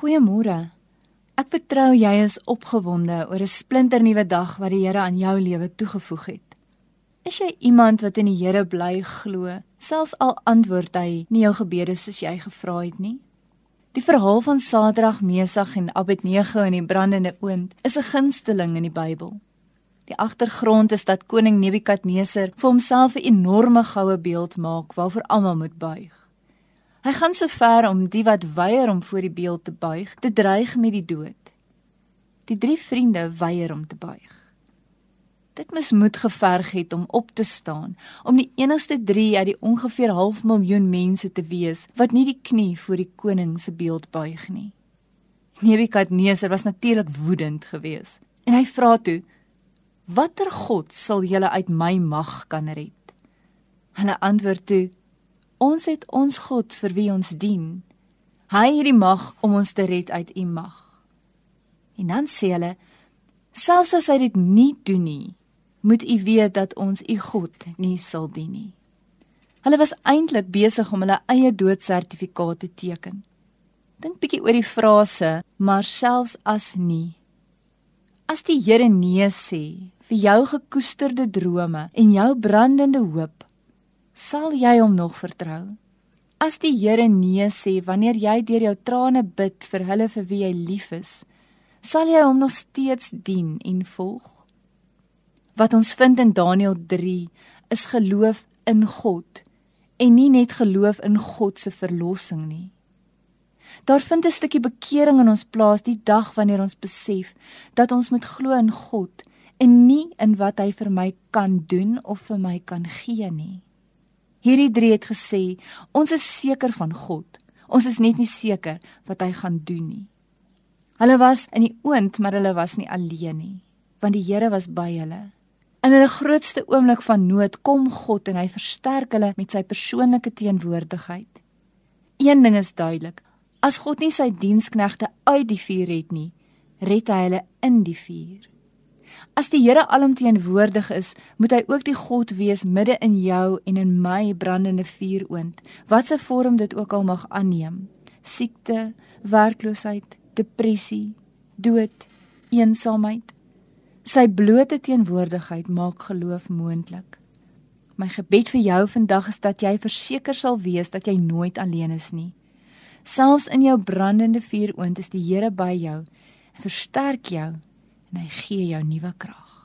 Goeiemôre. Ek vertrou jy is opgewonde oor 'n splinternuwe dag wat die Here aan jou lewe toegevoeg het. Is jy iemand wat in die Here bly glo, selfs al antwoord hy nie jou gebede soos jy gevra het nie? Die verhaal van Sadrag, Mesag en Abednego in die brandende oond is 'n gunsteling in die Bybel. Die agtergrond is dat koning Nebukadneser vir homself 'n enorme goue beeld maak waarvoor almal moet buig. Hy gaan so ver om die wat weier om voor die beeld te buig, te dreig met die dood. Die drie vriende weier om te buig. Dit mis moed geverg het om op te staan, om die enigste 3 uit die ongeveer half miljoen mense te wees wat nie die knie voor die koning se beeld buig nie. Nebukadneser was natuurlik woedend geweest en hy vra toe: "Watter god sal julle uit my mag kan red?" Hulle antwoord toe: Ons het ons God vir wie ons dien. Hy het die mag om ons te red uit u mag. En dan sê hulle: Selfs as hy dit nie doen nie, moet u weet dat ons u God nie sal dien nie. Hulle was eintlik besig om hulle eie doodsertifikaat te teken. Dink bietjie oor die frase: maar selfs as nie. As die Here nee sê vir jou gekoesterde drome en jou brandende hoop, sal jy hom nog vertrou? As die Here nee sê wanneer jy deur jou trane bid vir hulle vir wie jy lief is, sal jy hom nog steeds dien en volg? Wat ons vind in Daniël 3 is geloof in God en nie net geloof in God se verlossing nie. Daar vind 'n stukkie bekering in ons plaas die dag wanneer ons besef dat ons moet glo in God en nie in wat hy vir my kan doen of vir my kan gee nie. Hierdie drie het gesê, ons is seker van God. Ons is net nie seker wat hy gaan doen nie. Hulle was in die oond, maar hulle was nie alleen nie, want die Here was by hulle. In hulle grootste oomblik van nood kom God en hy versterk hulle met sy persoonlike teenwoordigheid. Een ding is duidelik, as God nie sy diensknegte uit die vuur red nie, red hy hulle in die vuur. As die Here alomteenwoordig is, moet hy ook die God wees midde in jou en in my brandende vuuroond, watse vorm dit ook al mag aanneem. Siekte, werkloosheid, depressie, dood, eensaamheid. Sy blote teenwoordigheid maak geloof moontlik. My gebed vir jou vandag is dat jy verseker sal wees dat jy nooit alleen is nie. Selfs in jou brandende vuuroond is die Here by jou en versterk jou en hy gee jou nuwe krag.